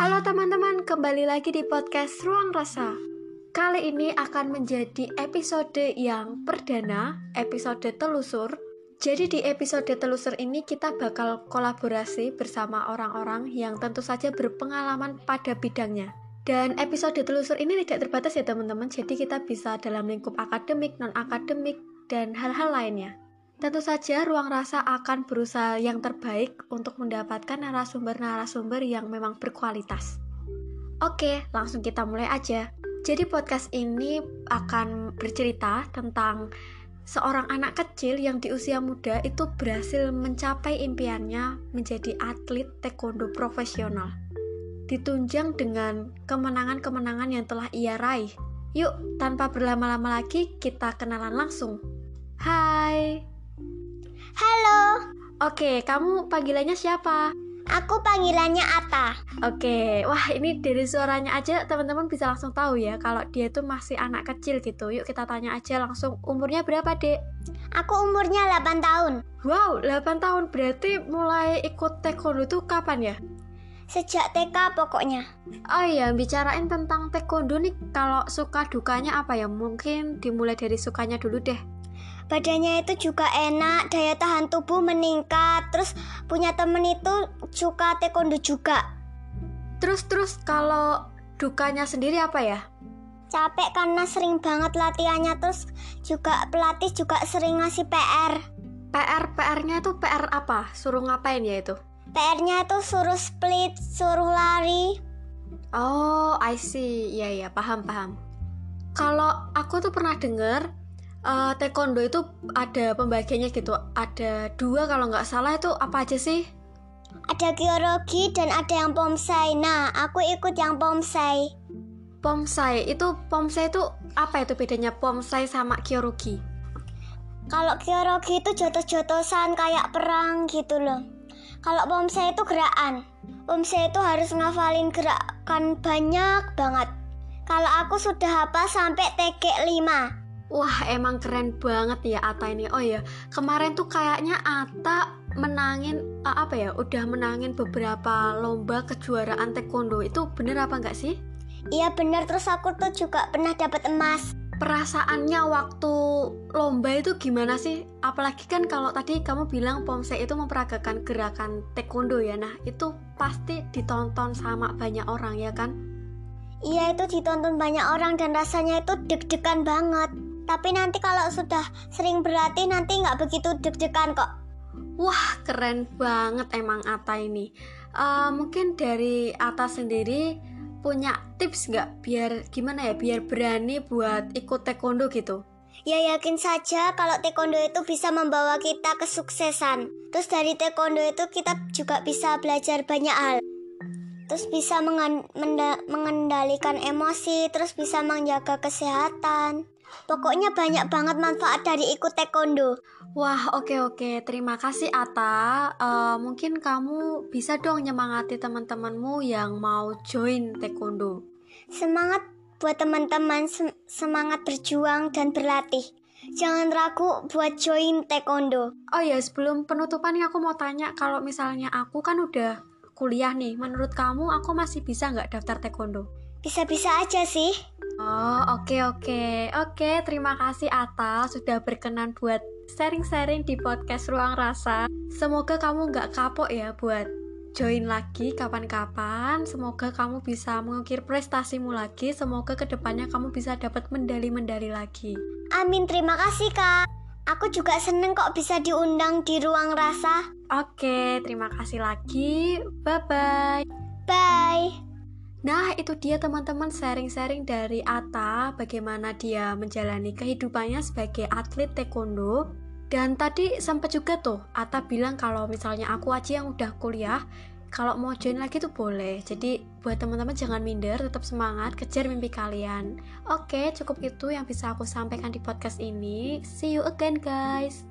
Halo teman-teman, kembali lagi di podcast Ruang Rasa. Kali ini akan menjadi episode yang perdana, episode telusur. Jadi di episode telusur ini kita bakal kolaborasi bersama orang-orang yang tentu saja berpengalaman pada bidangnya. Dan episode telusur ini tidak terbatas ya teman-teman, jadi kita bisa dalam lingkup akademik, non-akademik, dan hal-hal lainnya. Tentu saja ruang rasa akan berusaha yang terbaik untuk mendapatkan narasumber-narasumber yang memang berkualitas. Oke, langsung kita mulai aja. Jadi podcast ini akan bercerita tentang seorang anak kecil yang di usia muda itu berhasil mencapai impiannya menjadi atlet taekwondo profesional. Ditunjang dengan kemenangan-kemenangan yang telah ia raih. Yuk, tanpa berlama-lama lagi, kita kenalan langsung. Hai, Halo, Oke, kamu panggilannya siapa? aku panggilannya Ata. Oke, wah ini dari suaranya aja teman-teman bisa langsung tahu ya kalau dia itu masih anak kecil gitu. Yuk kita tanya aja langsung umurnya berapa, Dek? Aku umurnya 8 tahun. Wow, 8 tahun berarti mulai ikut taekwondo itu kapan ya? Sejak TK pokoknya. Oh iya, bicarain tentang taekwondo nih kalau suka dukanya apa ya? Mungkin dimulai dari sukanya dulu deh. Badannya itu juga enak, daya tahan tubuh meningkat. Terus punya temen itu suka taekwondo juga. Terus-terus kalau dukanya sendiri apa ya? Capek karena sering banget latihannya. Terus juga pelatih juga sering ngasih PR. PR PR-nya itu PR apa? Suruh ngapain ya itu? PR-nya itu suruh split, suruh lari. Oh, I see. Iya, iya, paham, paham. Kalau aku tuh pernah denger eh, taekwondo itu ada pembagiannya gitu. Ada dua kalau nggak salah itu apa aja sih? Ada kyorugi dan ada yang pomsai. Nah, aku ikut yang pomsai. Pomsai itu pomsai itu apa itu bedanya pomsai sama kyorugi? Kalau kyorugi itu jotos-jotosan kayak perang gitu loh. Kalau pomsai itu gerakan. Pomsai itu harus ngafalin gerakan banyak banget. Kalau aku sudah hafal sampai TG 5. Wah, emang keren banget ya Ata ini. Oh ya, kemarin tuh kayaknya Ata menangin eh, apa ya? Udah menangin beberapa lomba kejuaraan taekwondo. Itu bener apa nggak sih? Iya bener terus aku tuh juga pernah dapat emas. perasaannya waktu lomba itu gimana sih? Apalagi kan kalau tadi kamu bilang Pomsei itu memperagakan gerakan taekwondo ya. Nah, itu pasti ditonton sama banyak orang ya kan? Iya itu ditonton banyak orang dan rasanya itu deg-degan banget. Tapi nanti kalau sudah sering berlatih nanti nggak begitu deg-degan kok. Wah, keren banget emang Ata ini. Eh, mungkin dari Ata sendiri punya tips nggak biar gimana ya biar berani buat ikut taekwondo gitu? Ya yakin saja kalau taekwondo itu bisa membawa kita kesuksesan. Terus dari taekwondo itu kita juga bisa belajar banyak hal. Terus bisa mengendalikan emosi, terus bisa menjaga kesehatan. Pokoknya banyak banget manfaat dari ikut taekwondo. Wah, oke oke. Terima kasih Ata. Eh, mungkin kamu bisa dong nyemangati teman-temanmu yang mau join taekwondo. Semangat buat teman-teman sem- semangat berjuang dan berlatih. Jangan ragu buat join taekwondo. Oh ya, sebelum penutupan aku mau tanya kalau misalnya aku kan udah kuliah nih, menurut kamu aku masih bisa nggak daftar taekwondo? Bisa-bisa aja sih. Oh, oke oke. Oke, terima kasih Ata sudah berkenan buat sharing-sharing di podcast Ruang Rasa. Semoga kamu nggak kapok ya buat join lagi kapan-kapan. Semoga kamu bisa mengukir prestasimu lagi. Semoga ke depannya kamu bisa dapat medali-medali lagi. Amin, terima kasih kak. Aku juga seneng kok bisa diundang di ruang rasa. Oke, terima kasih lagi. Bye-bye. Bye. Nah, itu dia teman-teman sharing-sharing dari Ata bagaimana dia menjalani kehidupannya sebagai atlet taekwondo. Dan tadi sempat juga tuh Ata bilang kalau misalnya aku aja yang udah kuliah, kalau mau join lagi tuh boleh. Jadi buat teman-teman jangan minder, tetap semangat, kejar mimpi kalian. Oke, cukup itu yang bisa aku sampaikan di podcast ini. See you again guys.